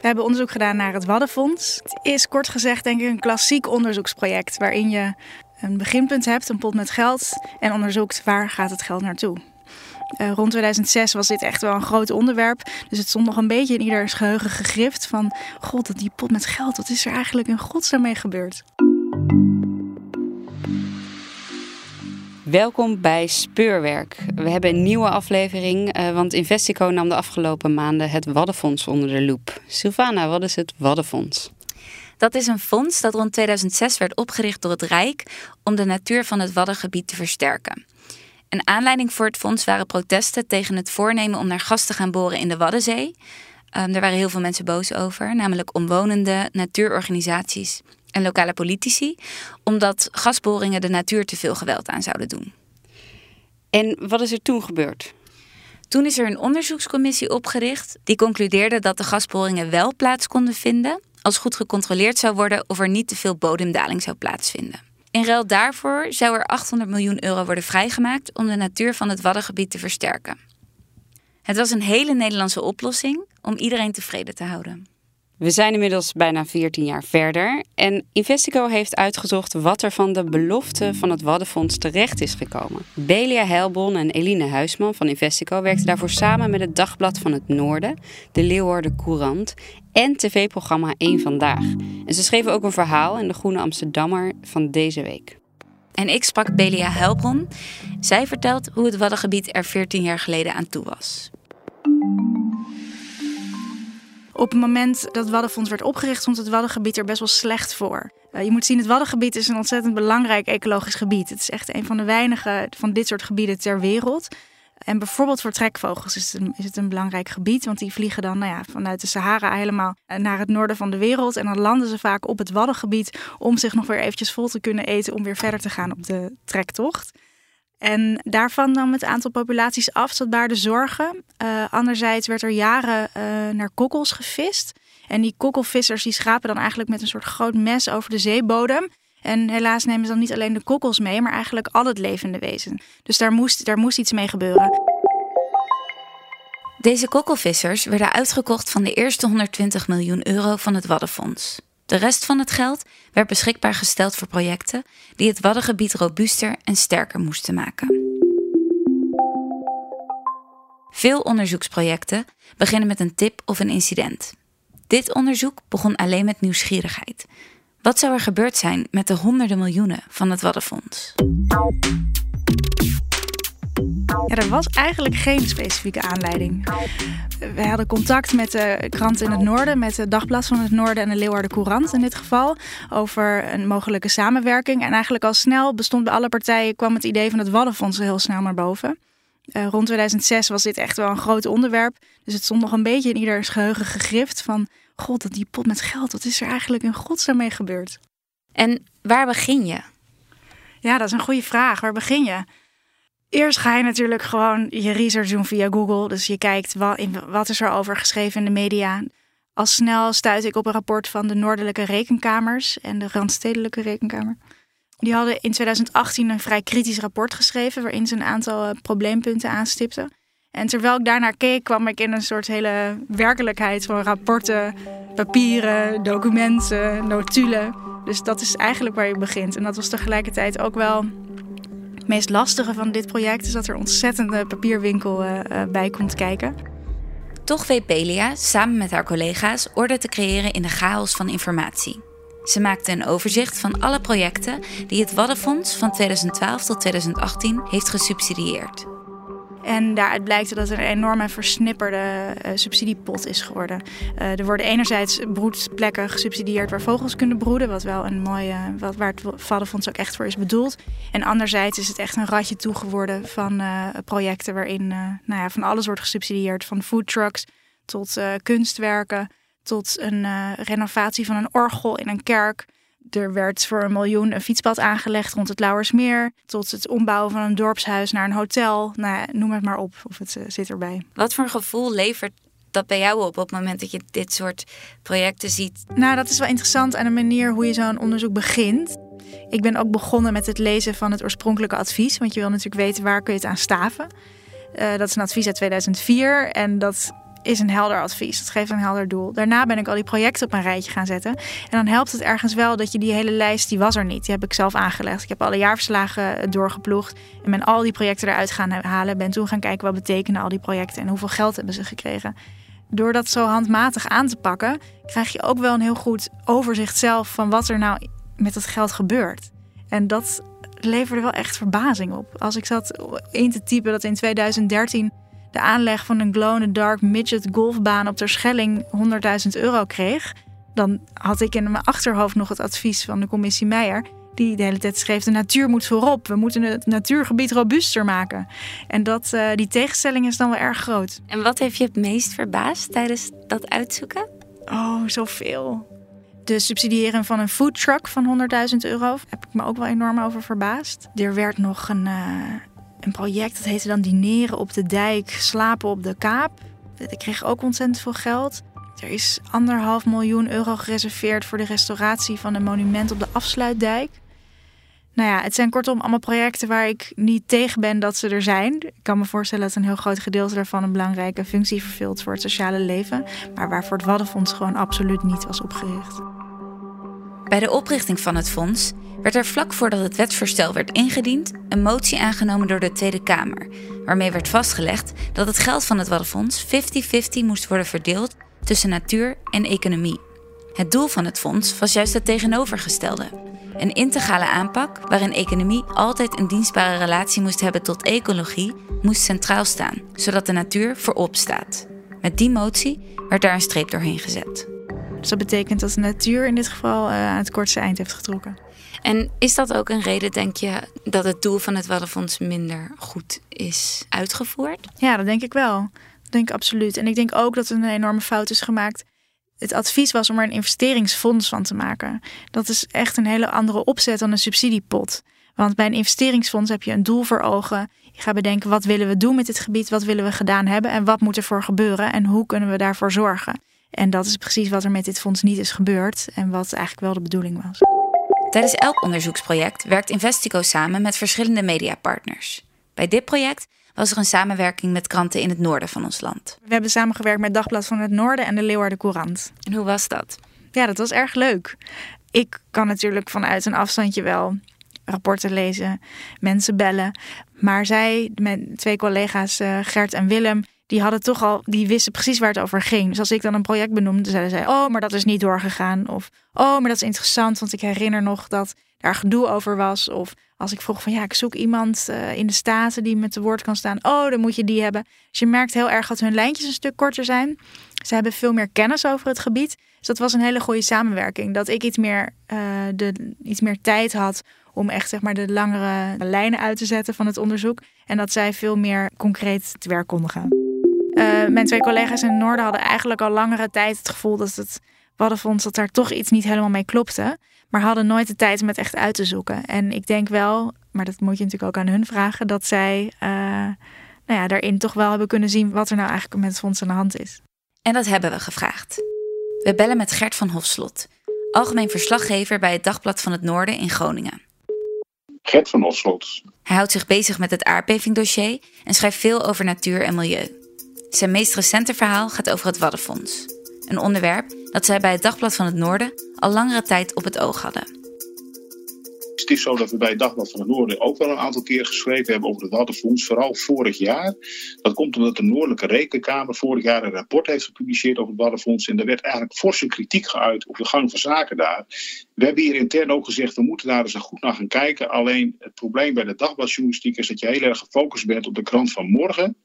We hebben onderzoek gedaan naar het Waddenfonds. Het is kort gezegd denk ik een klassiek onderzoeksproject waarin je een beginpunt hebt, een pot met geld en onderzoekt waar gaat het geld naartoe. Uh, rond 2006 was dit echt wel een groot onderwerp. Dus het stond nog een beetje in ieders geheugen gegrift van... God, die pot met geld, wat is er eigenlijk in godsnaam mee gebeurd? Welkom bij Speurwerk. We hebben een nieuwe aflevering, uh, want Investico nam de afgelopen maanden het Waddenfonds onder de loep. Sylvana, wat is het Waddenfonds? Dat is een fonds dat rond 2006 werd opgericht door het Rijk om de natuur van het Waddengebied te versterken. Een aanleiding voor het fonds waren protesten tegen het voornemen om naar gas te gaan boren in de Waddenzee. Um, daar waren heel veel mensen boos over, namelijk omwonenden, natuurorganisaties en lokale politici, omdat gasboringen de natuur te veel geweld aan zouden doen. En wat is er toen gebeurd? Toen is er een onderzoekscommissie opgericht die concludeerde dat de gasboringen wel plaats konden vinden als goed gecontroleerd zou worden of er niet te veel bodemdaling zou plaatsvinden. In ruil daarvoor zou er 800 miljoen euro worden vrijgemaakt om de natuur van het Waddengebied te versterken. Het was een hele Nederlandse oplossing om iedereen tevreden te houden. We zijn inmiddels bijna 14 jaar verder en Investico heeft uitgezocht wat er van de belofte van het Waddenfonds terecht is gekomen. Belia Helbon en Eline Huisman van Investico werkten daarvoor samen met het Dagblad van het Noorden, de Leeuwarden Courant en tv-programma 1 Vandaag. En ze schreven ook een verhaal in de Groene Amsterdammer van deze week. En ik sprak Belia Helbron. Zij vertelt hoe het Waddengebied er 14 jaar geleden aan toe was. Op het moment dat het Waddenfonds werd opgericht, stond het Waddengebied er best wel slecht voor. Uh, je moet zien, het Waddengebied is een ontzettend belangrijk ecologisch gebied. Het is echt een van de weinige van dit soort gebieden ter wereld. En bijvoorbeeld voor trekvogels is het, een, is het een belangrijk gebied, want die vliegen dan nou ja, vanuit de Sahara helemaal eh, naar het noorden van de wereld. En dan landen ze vaak op het Waddengebied om zich nog weer eventjes vol te kunnen eten om weer verder te gaan op de trektocht. En daarvan nam het aantal populaties af, baarde zorgen. Uh, anderzijds werd er jaren uh, naar kokkels gevist. En die kokkelvissers die schapen dan eigenlijk met een soort groot mes over de zeebodem. En helaas nemen ze dan niet alleen de kokkels mee, maar eigenlijk al het levende wezen. Dus daar moest, daar moest iets mee gebeuren. Deze kokkelvissers werden uitgekocht van de eerste 120 miljoen euro van het Waddenfonds. De rest van het geld werd beschikbaar gesteld voor projecten die het Waddengebied robuuster en sterker moesten maken. Veel onderzoeksprojecten beginnen met een tip of een incident. Dit onderzoek begon alleen met nieuwsgierigheid. Wat zou er gebeurd zijn met de honderden miljoenen van het Waddenfonds? Ja, er was eigenlijk geen specifieke aanleiding. We hadden contact met de krant in het noorden, met het Dagblad van het Noorden en de Leeuwarden Courant in dit geval, over een mogelijke samenwerking. En eigenlijk al snel bestond bij alle partijen, kwam het idee van het Waddenfonds heel snel naar boven. Uh, rond 2006 was dit echt wel een groot onderwerp. Dus het stond nog een beetje in ieders geheugen gegrift van... God, dat die pot met geld, wat is er eigenlijk in godsnaam mee gebeurd? En waar begin je? Ja, dat is een goede vraag. Waar begin je? Eerst ga je natuurlijk gewoon je research doen via Google. Dus je kijkt wat, in, wat is er over geschreven in de media. Al snel stuit ik op een rapport van de Noordelijke Rekenkamers en de Randstedelijke Rekenkamer. Die hadden in 2018 een vrij kritisch rapport geschreven waarin ze een aantal eh, probleempunten aanstipten. En terwijl ik daarnaar keek, kwam ik in een soort hele werkelijkheid van rapporten, papieren, documenten, notulen. Dus dat is eigenlijk waar je begint. En dat was tegelijkertijd ook wel meest lastige van dit project, is dat er ontzettende papierwinkel uh, uh, bij komt kijken. Toch weet Belia samen met haar collega's orde te creëren in de chaos van informatie. Ze maakte een overzicht van alle projecten die het Waddenfonds van 2012 tot 2018 heeft gesubsidieerd. En daaruit blijkt dat er een enorme versnipperde uh, subsidiepot is geworden. Uh, er worden enerzijds broedplekken gesubsidieerd waar vogels kunnen broeden, wat wel een mooie, wat, waar het Waddenfonds ook echt voor is bedoeld. En anderzijds is het echt een ratje toe geworden van uh, projecten waarin nou ja, van alles wordt gesubsidieerd, van foodtrucks tot kunstwerken, tot een renovatie van een orgel in een kerk, Er werd voor een miljoen een fietspad aangelegd rond het Lauwersmeer. Tot het ombouwen van een dorpshuis naar een hotel. Nou, noem het maar op, of het uh, zit erbij. Wat voor een gevoel levert dat bij jou op op het moment dat je dit soort projecten ziet? Nou, dat is wel interessant aan de manier hoe je zo'n onderzoek begint. Ik ben ook begonnen met het lezen van het oorspronkelijke advies. Want je wil natuurlijk weten waar kun je het aan staven. Uh, dat is een advies uit 2004 en dat is een helder advies. Dat geeft een helder doel. Daarna ben ik al die projecten op een rijtje gaan zetten. En dan helpt het ergens wel dat je die hele lijst, die was er niet. Die heb ik zelf aangelegd. Ik heb alle jaarverslagen doorgeploegd. En ben al die projecten eruit gaan halen. Ben toen gaan kijken wat betekenen al die projecten en hoeveel geld hebben ze gekregen. Door dat zo handmatig aan te pakken, krijg je ook wel een heel goed overzicht zelf van wat er nou met dat geld gebeurt. En dat leverde wel echt verbazing op. Als ik zat in te typen dat in 2013 de aanleg van een glow-in-the-dark midget golfbaan op Terschelling 100.000 euro kreeg, dan had ik in mijn achterhoofd nog het advies van de commissie Meijer, die de hele tijd schreef: de natuur moet voorop, we moeten het natuurgebied robuuster maken. En dat, uh, die tegenstelling is dan wel erg groot. En wat heeft je het meest verbaasd tijdens dat uitzoeken? Oh, zoveel. De subsidiëren van een foodtruck van 100.000 euro heb ik me ook wel enorm over verbaasd. Er werd nog een, uh, een project, dat heette dan Dineren op de Dijk, Slapen op de Kaap. Ik kreeg ook ontzettend veel geld. Er is anderhalf miljoen euro gereserveerd voor de restauratie van een monument op de Afsluitdijk. Nou ja, het zijn kortom allemaal projecten waar ik niet tegen ben dat ze er zijn. Ik kan me voorstellen dat een heel groot gedeelte daarvan een belangrijke functie vervult voor het sociale leven, maar waarvoor het Waddenfonds gewoon absoluut niet was opgericht. Bij de oprichting van het fonds werd er vlak voordat het wetsvoorstel werd ingediend een motie aangenomen door de Tweede Kamer, waarmee werd vastgelegd dat het geld van het Waddenfonds 50-50 moest worden verdeeld tussen natuur en economie. Het doel van het fonds was juist het tegenovergestelde. Een integrale aanpak waarin economie altijd een dienstbare relatie moest hebben tot ecologie, moest centraal staan, zodat de natuur voorop staat. Met die motie werd daar een streep doorheen gezet. Dus dat betekent dat de natuur in dit geval uh, aan het kortste eind heeft getrokken. En is dat ook een reden, denk je, dat het doel van het Waddenfonds minder goed is uitgevoerd? Ja, dat denk ik wel. Dat denk ik absoluut. En ik denk ook dat er een enorme fout is gemaakt. Het advies was om er een investeringsfonds van te maken. Dat is echt een hele andere opzet dan een subsidiepot. Want bij een investeringsfonds heb je een doel voor ogen. Je gaat bedenken wat willen we doen met dit gebied, wat willen we gedaan hebben en wat moet er voor gebeuren en hoe kunnen we daarvoor zorgen. En dat is precies wat er met dit fonds niet is gebeurd en wat eigenlijk wel de bedoeling was. Tijdens elk onderzoeksproject werkt Investico samen met verschillende mediapartners. Bij dit project was er een samenwerking met kranten in het noorden van ons land. We hebben samengewerkt met Dagblad van het Noorden en de Leeuwarden Courant. En hoe was dat? Ja, dat was erg leuk. Ik kan natuurlijk vanuit een afstandje wel rapporten lezen, mensen bellen. Maar zij, met twee collega's uh, Gert en Willem, die hadden toch al, die wisten precies waar het over ging. Dus als ik dan een project benoemde, zeiden zij: Oh, maar dat is niet doorgegaan. Of Oh, maar dat is interessant, want ik herinner nog dat daar gedoe over was. Of als ik vroeg van ja, ik zoek iemand uh, in de Staten die met de woord kan staan. Oh, dan moet je die hebben. Dus je merkt heel erg dat hun lijntjes een stuk korter zijn. Ze hebben veel meer kennis over het gebied. Dus dat was een hele goede samenwerking. Dat ik iets meer, uh, de, iets meer tijd had om echt zeg maar, de langere lijnen uit te zetten van het onderzoek. En dat zij veel meer concreet te werk konden gaan. Uh, mijn twee collega's in het noorden hadden eigenlijk al langere tijd het gevoel dat het Waddenfonds dat daar toch iets niet helemaal mee klopte. Maar hadden nooit de tijd om het echt uit te zoeken. En ik denk wel, maar dat moet je natuurlijk ook aan hun vragen, dat zij uh, nou ja, daarin toch wel hebben kunnen zien wat er nou eigenlijk met het fonds aan de hand is. En dat hebben we gevraagd. We bellen met Gert van Hofslot, algemeen verslaggever bij het Dagblad van het Noorden in Groningen. Gert van Hofslot. Hij houdt zich bezig met het aardbevingdossier en schrijft veel over natuur en milieu. Zijn meest recente verhaal gaat over het Waddenfonds. Een onderwerp dat zij bij het Dagblad van het Noorden al langere tijd op het oog hadden. Het is zo dat we bij het Dagblad van het Noorden ook wel een aantal keer geschreven hebben over het Waddenfonds, vooral vorig jaar. Dat komt omdat de Noordelijke Rekenkamer vorig jaar een rapport heeft gepubliceerd over het Waddenfonds. En er werd eigenlijk forse kritiek geuit op de gang van zaken daar. We hebben hier intern ook gezegd, we moeten daar eens goed naar gaan kijken. Alleen het probleem bij de dagbladjournalistiek is dat je heel erg gefocust bent op de krant van morgen.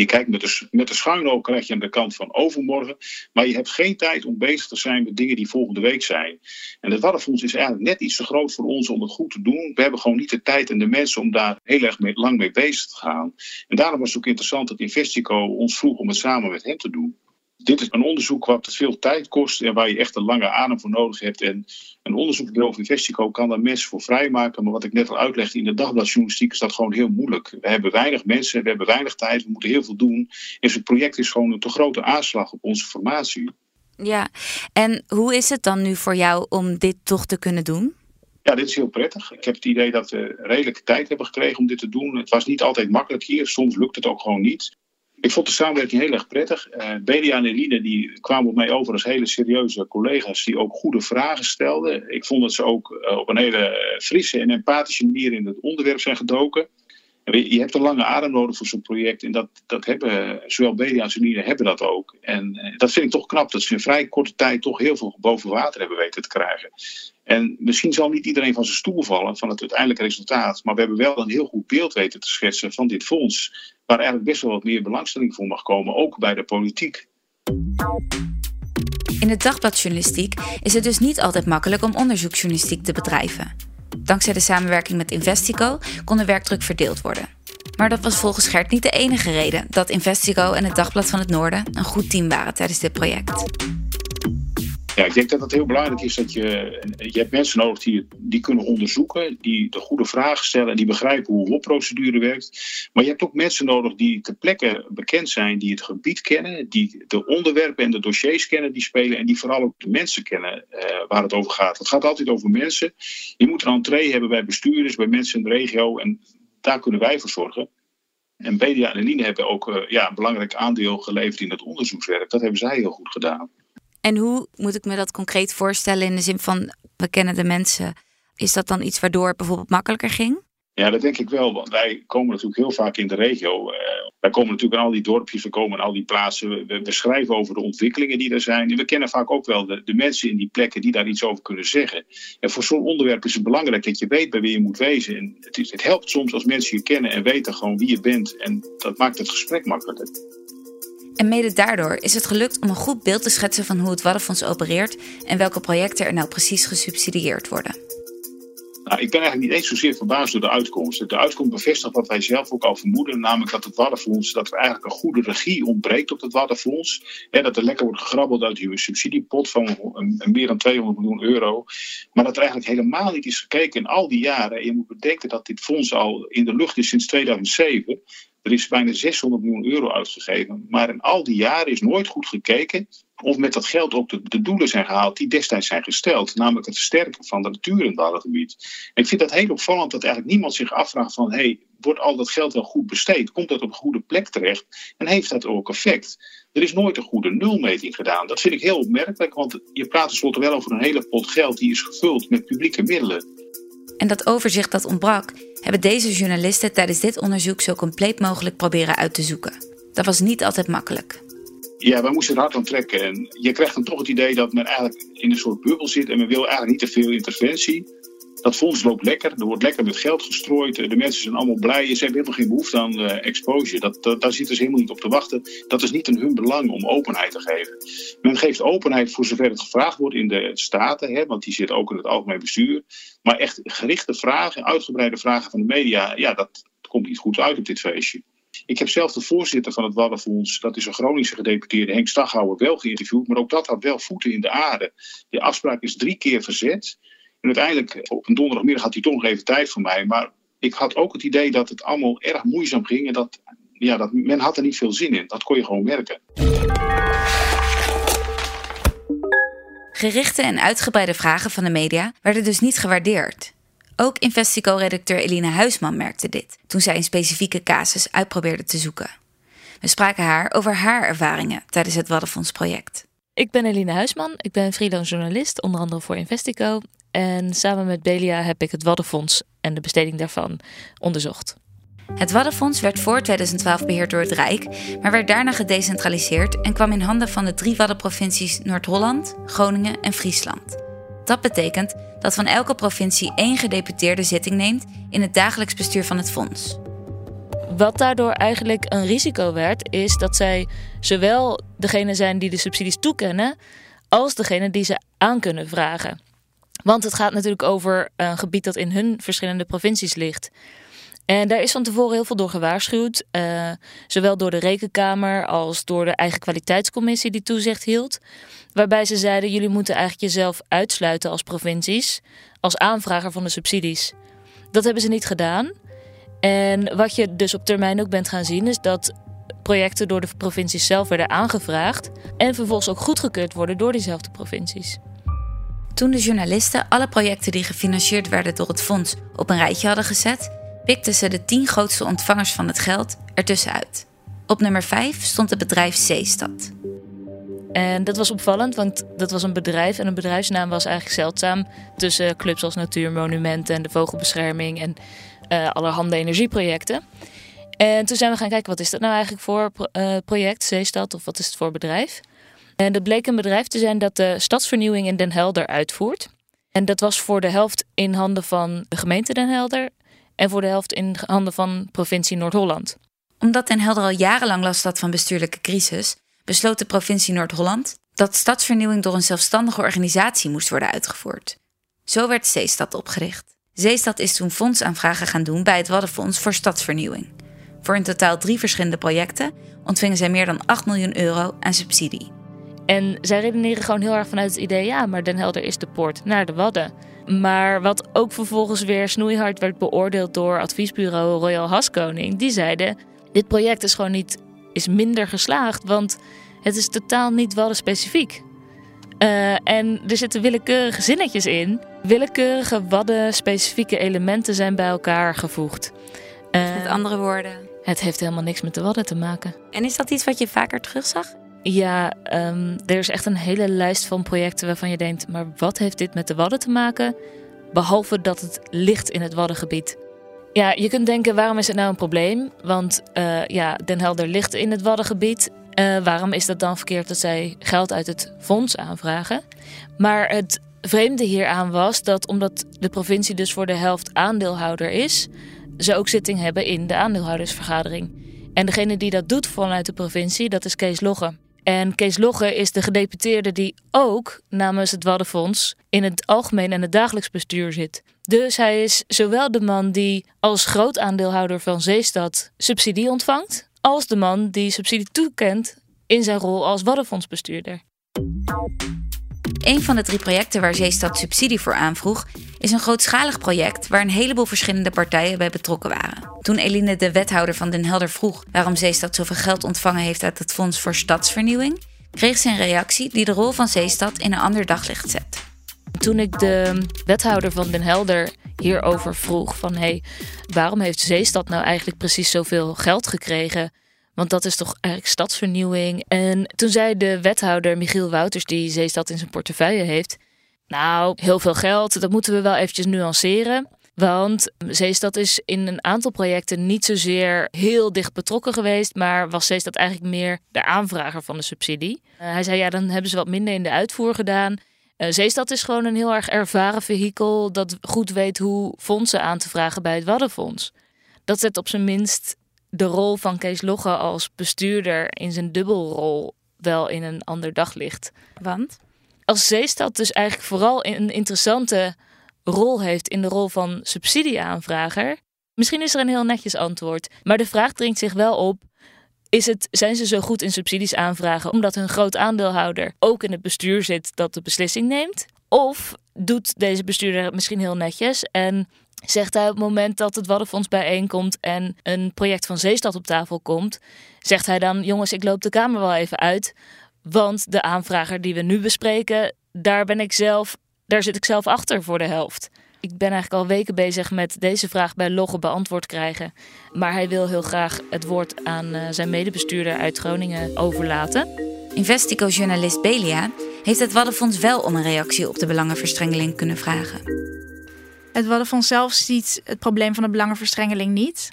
Je kijkt met de, met de schuin krijg je aan de kant van overmorgen. Maar je hebt geen tijd om bezig te zijn met dingen die volgende week zijn. En het Waddenfonds is eigenlijk net iets te groot voor ons om het goed te doen. We hebben gewoon niet de tijd en de mensen om daar heel erg lang mee bezig te gaan. En daarom was het ook interessant dat Investico ons vroeg om het samen met hen te doen. Dit is een onderzoek wat veel tijd kost en waar je echt een lange adem voor nodig hebt. En een onderzoeksbureau van Investico kan daar mensen voor vrijmaken. Maar wat ik net al uitlegde in de dagbladjournalistiek is dat gewoon heel moeilijk. We hebben weinig mensen, we hebben weinig tijd, we moeten heel veel doen. En het project is gewoon een te grote aanslag op onze formatie. Ja, en hoe is het dan nu voor jou om dit toch te kunnen doen? Ja, dit is heel prettig. Ik heb het idee dat we redelijke tijd hebben gekregen om dit te doen. Het was niet altijd makkelijk hier, soms lukt het ook gewoon niet. Ik vond de samenwerking heel erg prettig. Uh, en Eline die kwamen op mij over als hele serieuze collega's die ook goede vragen stelden. Ik vond dat ze ook uh, op een hele frisse en empathische manier in het onderwerp zijn gedoken. Je hebt een lange adem nodig voor zo'n project. En dat, dat hebben zowel Belia als Eline hebben dat ook. En uh, dat vind ik toch knap dat ze in vrij korte tijd toch heel veel boven water hebben weten te krijgen. En misschien zal niet iedereen van zijn stoel vallen van het uiteindelijke resultaat. Maar we hebben wel een heel goed beeld weten te schetsen van dit fonds. Waar eigenlijk best wel wat meer belangstelling voor mag komen, ook bij de politiek. In de dagbladjournalistiek is het dus niet altijd makkelijk om onderzoeksjournalistiek te bedrijven. Dankzij de samenwerking met Investico kon de werkdruk verdeeld worden. Maar dat was volgens Gert niet de enige reden dat Investico en het Dagblad van het Noorden een goed team waren tijdens dit project. Ja, ik denk dat het heel belangrijk is dat je. Je hebt mensen nodig die, die kunnen onderzoeken, die de goede vragen stellen en die begrijpen hoe WOP-procedure werkt. Maar je hebt ook mensen nodig die ter plekke bekend zijn, die het gebied kennen, die de onderwerpen en de dossiers kennen die spelen en die vooral ook de mensen kennen uh, waar het over gaat. Het gaat altijd over mensen. Je moet een entree hebben bij bestuurders, bij mensen in de regio en daar kunnen wij voor zorgen. En BDA en Eline hebben ook uh, ja, een belangrijk aandeel geleverd in het onderzoekswerk. Dat hebben zij heel goed gedaan. En hoe moet ik me dat concreet voorstellen in de zin van we kennen de mensen? Is dat dan iets waardoor het bijvoorbeeld makkelijker ging? Ja, dat denk ik wel. Want wij komen natuurlijk heel vaak in de regio. Uh, wij komen natuurlijk in al die dorpjes, we komen in al die plaatsen. We, schrijven over de ontwikkelingen die er zijn. En we kennen vaak ook wel de, de, mensen in die plekken die daar iets over kunnen zeggen. En voor zo'n onderwerp is het belangrijk dat je weet bij wie je moet wezen. En het, het helpt soms als mensen je kennen en weten gewoon wie je bent. En dat maakt het gesprek makkelijker. En mede daardoor is het gelukt om een goed beeld te schetsen van hoe het Waddenfonds opereert en welke projecten er nou precies gesubsidieerd worden. Nou, ik ben eigenlijk niet eens zozeer verbaasd door de uitkomst. De uitkomst bevestigt wat wij zelf ook al vermoeden, namelijk dat het Waddenfonds, dat er eigenlijk een goede regie ontbreekt op het Waddenfonds. En dat er lekker wordt gegrabbeld uit die subsidiepot van meer dan 200 miljoen euro. Maar dat er eigenlijk helemaal niet is gekeken in al die jaren. En je moet bedenken dat dit fonds al in de lucht is sinds 2007. Er is bijna 600 miljoen euro uitgegeven. Maar in al die jaren is nooit goed gekeken of met dat geld ook de, doelen zijn gehaald die destijds zijn gesteld. Namelijk het versterken van de natuur in het Waddengebied. ik vind dat heel opvallend dat eigenlijk niemand zich afvraagt van... Hey, wordt al dat geld wel goed besteed? Komt dat op een goede plek terecht? En heeft dat ook effect? Er is nooit een goede nulmeting gedaan. Dat vind ik heel opmerkelijk, want je praat tenslotte wel over een hele pot geld... die is gevuld met publieke middelen. En dat overzicht dat ontbrak, hebben deze journalisten tijdens dit onderzoek zo compleet mogelijk proberen uit te zoeken. Dat was niet altijd makkelijk. Ja, we moesten het hard aan trekken. En je krijgt dan toch het idee dat men eigenlijk in een soort bubbel zit en men wil eigenlijk niet te veel interventie. Dat fonds loopt lekker, er wordt lekker met geld gestrooid, de mensen zijn allemaal blij, ze hebben helemaal geen behoefte aan uh, exposure. Dat, daar zitten ze helemaal niet op te wachten. Dat is niet in hun belang om openheid te geven. Men geeft openheid voor zover het gevraagd wordt in de Staten, hè, want die zit ook in het algemeen bestuur. Maar echt gerichte vragen, uitgebreide vragen van de media, ja, dat komt niet goed uit op dit feestje. Ik heb zelf de voorzitter van het Waddenfonds, dat is een Groningse gedeputeerde, Henk Staghouwer, wel geïnterviewd. Maar ook dat had wel voeten in de aarde. Die afspraak is drie keer verzet. En uiteindelijk, op een donderdagmiddag had hij toch nog even tijd voor mij. Maar ik had ook het idee dat het allemaal erg moeizaam ging. En dat, ja, dat men had er niet veel zin in. Dat kon je gewoon merken. Gerichte en uitgebreide vragen van de media werden dus niet gewaardeerd. Ook Investico-redacteur Eline Huisman merkte dit toen zij een specifieke casus uitprobeerde te zoeken. We spraken haar over haar ervaringen tijdens het Waddenfonds-project. Ik ben Eline Huisman, ik ben freelance journalist, onder andere voor Investico. En samen met Belia heb ik het Waddenfonds en de besteding daarvan onderzocht. Het Waddenfonds werd voor 2012 beheerd door het Rijk, maar werd daarna gedecentraliseerd en kwam in handen van de drie Waddenprovincies Noord-Holland, Groningen en Friesland. Dat betekent dat van elke provincie één gedeputeerde zitting neemt in het dagelijks bestuur van het fonds. Wat daardoor eigenlijk een risico werd, is dat zij zowel degene zijn die de subsidies toekennen, als degene die ze aan kunnen vragen. Want het gaat natuurlijk over een gebied dat in hun verschillende provincies ligt. En daar is van tevoren heel veel door gewaarschuwd. Uh, zowel door de rekenkamer als door de eigen kwaliteitscommissie die toezicht hield. Waarbij ze zeiden: jullie moeten eigenlijk jezelf uitsluiten als provincies, als aanvrager van de subsidies. Dat hebben ze niet gedaan. En wat je dus op termijn ook bent gaan zien, is dat projecten door de provincies zelf werden aangevraagd en vervolgens ook goedgekeurd worden door diezelfde provincies. Toen de journalisten alle projecten die gefinancierd werden door het fonds op een rijtje hadden gezet, pikten ze de tien grootste ontvangers van het geld ertussenuit. Op nummer 5 stond het bedrijf Zeestad. En dat was opvallend, want dat was een bedrijf en een bedrijfsnaam was eigenlijk zeldzaam tussen clubs als Natuurmonumenten en de Vogelbescherming en uh, allerhande energieprojecten. En toen zijn we gaan kijken, wat is dat nou eigenlijk voor uh, project, Zeestad, of wat is het voor bedrijf? En dat bleek een bedrijf te zijn dat de stadsvernieuwing in Den Helder uitvoert. En dat was voor de helft in handen van de gemeente Den Helder en voor de helft in handen van provincie Noord-Holland. Omdat Den Helder al jarenlang last had van bestuurlijke crisis, besloot de provincie Noord-Holland dat stadsvernieuwing door een zelfstandige organisatie moest worden uitgevoerd. Zo werd Zeestad opgericht. Zeestad is toen fondsaanvragen gaan doen bij het Waddenfonds voor Stadsvernieuwing. Voor in totaal drie verschillende projecten ontvingen zij meer dan 8 miljoen euro aan subsidie. En zij redeneren gewoon heel erg vanuit het idee: ja, maar Den Helder is de poort naar de Wadden. Maar wat ook vervolgens weer snoeihard werd beoordeeld door adviesbureau Royal Haskoning. Die zeiden: dit project is gewoon niet is minder geslaagd, want het is totaal niet Wadden specifiek. Uh, en er zitten willekeurige zinnetjes in. Willekeurige Wadden specifieke elementen zijn bij elkaar gevoegd. Uh, met andere woorden. Het heeft helemaal niks met de Wadden te maken. En is dat iets wat je vaker terugzag? Ja, um, er is echt een hele lijst van projecten waarvan je denkt: maar wat heeft dit met de Wadden te maken? Behalve dat het ligt in het Waddengebied. Ja, je kunt denken: waarom is het nou een probleem? Want uh, ja, Den Helder ligt in het Waddengebied. Uh, waarom is dat dan verkeerd dat zij geld uit het fonds aanvragen? Maar het vreemde hieraan was dat omdat de provincie dus voor de helft aandeelhouder is, ze ook zitting hebben in de aandeelhoudersvergadering. En degene die dat doet vanuit de provincie, dat is Kees Logge. En Kees Logge is de gedeputeerde die ook namens het Waddenfonds in het algemeen en het dagelijks bestuur zit. Dus hij is zowel de man die als groot aandeelhouder van Zeestad subsidie ontvangt, als de man die subsidie toekent in zijn rol als Waddenfondsbestuurder. Een van de drie projecten waar Zeestad subsidie voor aanvroeg, is een grootschalig project waar een heleboel verschillende partijen bij betrokken waren. Toen Eline de wethouder van Den Helder vroeg waarom Zeestad zoveel geld ontvangen heeft uit het Fonds voor Stadsvernieuwing, kreeg ze een reactie die de rol van Zeestad in een ander daglicht zet. Toen ik de wethouder van Den Helder hierover vroeg van hé, hey, waarom heeft Zeestad nou eigenlijk precies zoveel geld gekregen want dat is toch eigenlijk stadsvernieuwing. En toen zei de wethouder Michiel Wouters, die Zeestad in zijn portefeuille heeft... Nou, heel veel geld, dat moeten we wel eventjes nuanceren. Want Zeestad is in een aantal projecten niet zozeer heel dicht betrokken geweest, maar was Zeestad eigenlijk meer de aanvrager van de subsidie. Uh, hij zei ja, dan hebben ze wat minder in de uitvoer gedaan. Uh, Zeestad is gewoon een heel erg ervaren vehikel dat goed weet hoe fondsen aan te vragen bij het Waddenfonds. Dat zet op zijn minst de rol van Kees Logge als bestuurder in zijn dubbelrol wel in een ander daglicht. Want? Als Zeestad dus eigenlijk vooral een interessante rol heeft in de rol van subsidieaanvrager. Misschien is er een heel netjes antwoord, maar de vraag dringt zich wel op. Is het, zijn ze zo goed in subsidies aanvragen omdat hun groot aandeelhouder ook in het bestuur zit dat de beslissing neemt? Of doet deze bestuurder misschien heel netjes en zegt hij op het moment dat het Waddenfonds bijeenkomt en een project van Zeestad op tafel komt, zegt hij dan: Jongens, ik loop de Kamer wel even uit. Want de aanvrager die we nu bespreken, daar ben ik zelf, daar zit ik zelf achter voor de helft. Ik ben eigenlijk al weken bezig met deze vraag bij Logge beantwoord krijgen. Maar hij wil heel graag het woord aan uh, zijn medebestuurder uit Groningen overlaten. Investico-journalist Belia heeft het Waddenfonds wel om een reactie op de belangenverstrengeling kunnen vragen. Het Waddenfonds zelf ziet het probleem van de belangenverstrengeling niet.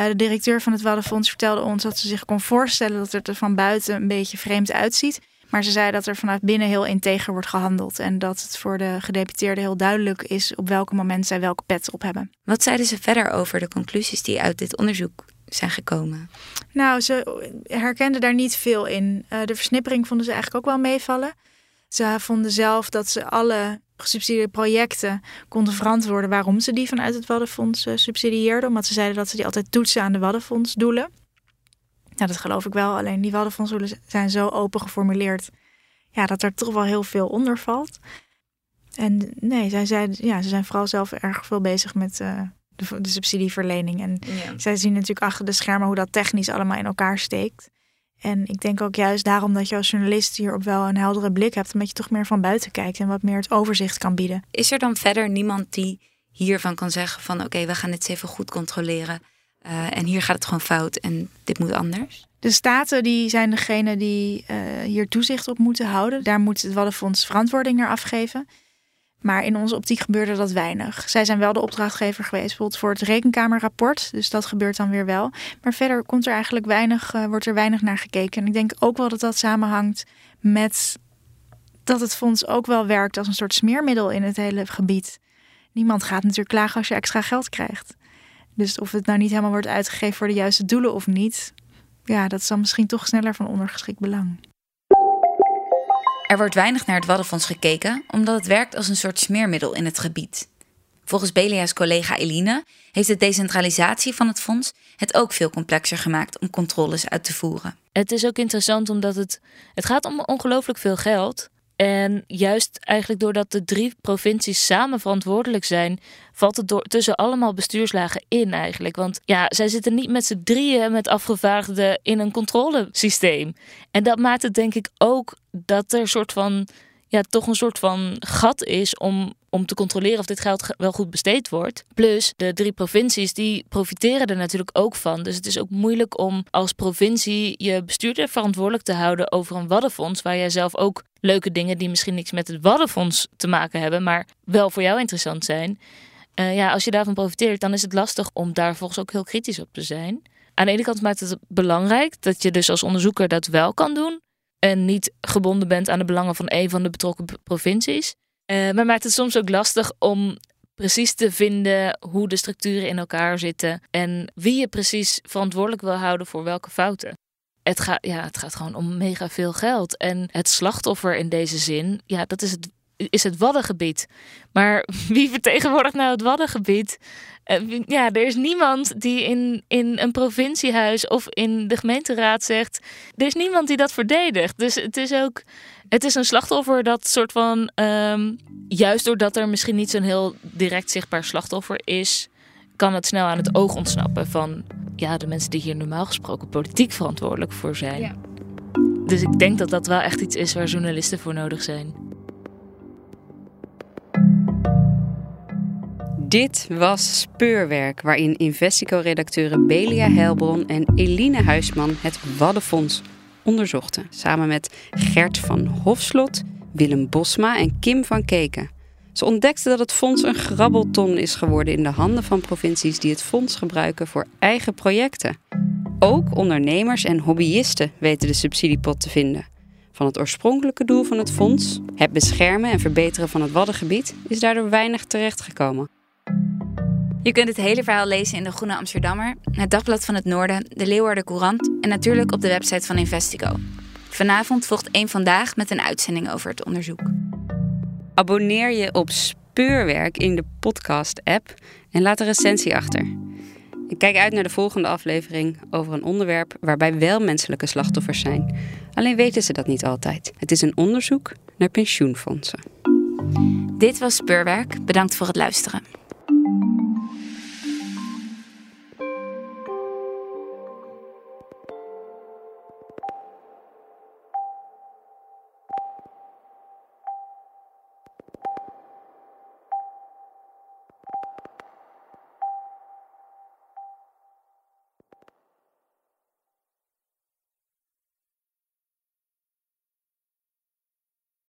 Uh, de directeur van het Waddenfonds vertelde ons dat ze zich kon voorstellen dat het er van buiten een beetje vreemd uitziet. Maar ze zei dat er vanuit binnen heel integer wordt gehandeld. En dat het voor de gedeputeerden heel duidelijk is op welk moment zij welke pet op hebben. Wat zeiden ze verder over de conclusies die uit dit onderzoek zijn gekomen? Nou, ze herkenden daar niet veel in. Uh, de versnippering vonden ze eigenlijk ook wel meevallen. Ze vonden zelf dat ze alle gesubsidieerde projecten konden verantwoorden waarom ze die vanuit het Waddenfonds uh, subsidieerden. Omdat ze zeiden dat ze die altijd toetsen aan de Waddenfondsdoelen. Nou, dat geloof ik wel. Alleen die Waddenfondsdoelen zijn zo open geformuleerd ja, dat er toch wel heel veel onder valt. En nee, zij, zei, ja, ze zijn vooral zelf erg veel bezig met uh, de, de, subsidieverlening. En zij zien natuurlijk achter de schermen hoe dat technisch allemaal in elkaar steekt. En ik denk ook juist daarom dat je als journalist hier ook wel een heldere blik hebt, omdat je toch meer van buiten kijkt en wat meer het overzicht kan bieden. Is er dan verder niemand die hiervan kan zeggen van oké, we gaan dit even goed controleren uh, en hier gaat het gewoon fout en dit moet anders? De staten die zijn degene die uh, hier toezicht op moeten houden. Daar moet het Waddenfonds verantwoording naar afgeven. Maar in onze optiek gebeurde dat weinig. Zij zijn wel de opdrachtgever geweest, bijvoorbeeld voor het rekenkamerrapport. Dus dat gebeurt dan weer wel. Maar verder komt er eigenlijk weinig, uh, wordt er weinig naar gekeken. En ik denk ook wel dat dat samenhangt met dat het fonds ook wel werkt als een soort smeermiddel in het hele gebied. Niemand gaat natuurlijk klagen als je extra geld krijgt. Dus of het nou niet helemaal wordt uitgegeven voor de juiste doelen of niet, ja, dat is dan misschien toch sneller van ondergeschikt belang. Er wordt weinig naar het Waddenfonds gekeken, omdat het werkt als een soort smeermiddel in het gebied. Volgens Belia's collega Eline heeft de decentralisatie van het fonds het ook veel complexer gemaakt om controles uit te voeren. Het is ook interessant omdat het, het gaat om ongelooflijk veel geld. En juist eigenlijk doordat de drie provincies samen verantwoordelijk zijn, valt het door, tussen allemaal bestuurslagen in eigenlijk. Want ja, zij zitten niet met z'n drieën met afgevaardigden in een controlesysteem. En dat maakt het denk ik ook dat er een soort van ja, toch een soort van gat is om, om te controleren of dit geld wel goed besteed wordt. Plus, de drie provincies die profiteren er natuurlijk ook van. Dus het is ook moeilijk om als provincie je bestuurder verantwoordelijk te houden over een waddenfonds, waar jij zelf ook leuke dingen die misschien niks met het waddenfonds te maken hebben, maar wel voor jou interessant zijn. Uh, ja, als je daarvan profiteert, dan is het lastig om daar volgens ook heel kritisch op te zijn. Aan de ene kant maakt het belangrijk dat je dus als onderzoeker dat wel kan doen en niet gebonden bent aan de belangen van een van de betrokken provincies. Uh, maar maakt het soms ook lastig om precies te vinden hoe de structuren in elkaar zitten en wie je precies verantwoordelijk wil houden voor welke fouten. Het gaat, ja, het gaat gewoon om mega veel geld. En het slachtoffer in deze zin, ja, dat is het is het Waddengebied. Maar wie vertegenwoordigt nou het Waddengebied? Eh, ja, er is niemand die in, in een provinciehuis of in de gemeenteraad zegt. Er is niemand die dat verdedigt. Dus het is ook. Het is een slachtoffer dat soort van. Um, juist doordat er misschien niet zo'n heel direct zichtbaar slachtoffer is. kan het snel aan het oog ontsnappen van. Ja, de mensen die hier normaal gesproken politiek verantwoordelijk voor zijn. Ja. Dus ik denk dat dat wel echt iets is waar journalisten voor nodig zijn. Dit was Speurwerk, waarin Investico-redacteuren Belia Heilbron en Eline Huisman het Waddenfonds onderzochten. Samen met Gert van Hofslot, Willem Bosma en Kim van Keken. Ze ontdekten dat het fonds een grabbelton is geworden in de handen van provincies die het fonds gebruiken voor eigen projecten. Ook ondernemers en hobbyisten weten de subsidiepot te vinden. Van het oorspronkelijke doel van het fonds, het beschermen en verbeteren van het Waddengebied, is daardoor weinig terechtgekomen. Je kunt het hele verhaal lezen in de Groene Amsterdammer, het Dagblad van het Noorden, de Leeuwarden Courant en natuurlijk op de website van Investigo. Vanavond volgt één vandaag met een uitzending over het onderzoek. Abonneer je op Speurwerk in de podcast-app en laat een recensie achter. Ik kijk uit naar de volgende aflevering over een onderwerp waarbij wel menselijke slachtoffers zijn. Alleen weten ze dat niet altijd. Het is een onderzoek naar pensioenfondsen. Dit was Speurwerk. Bedankt voor het luisteren.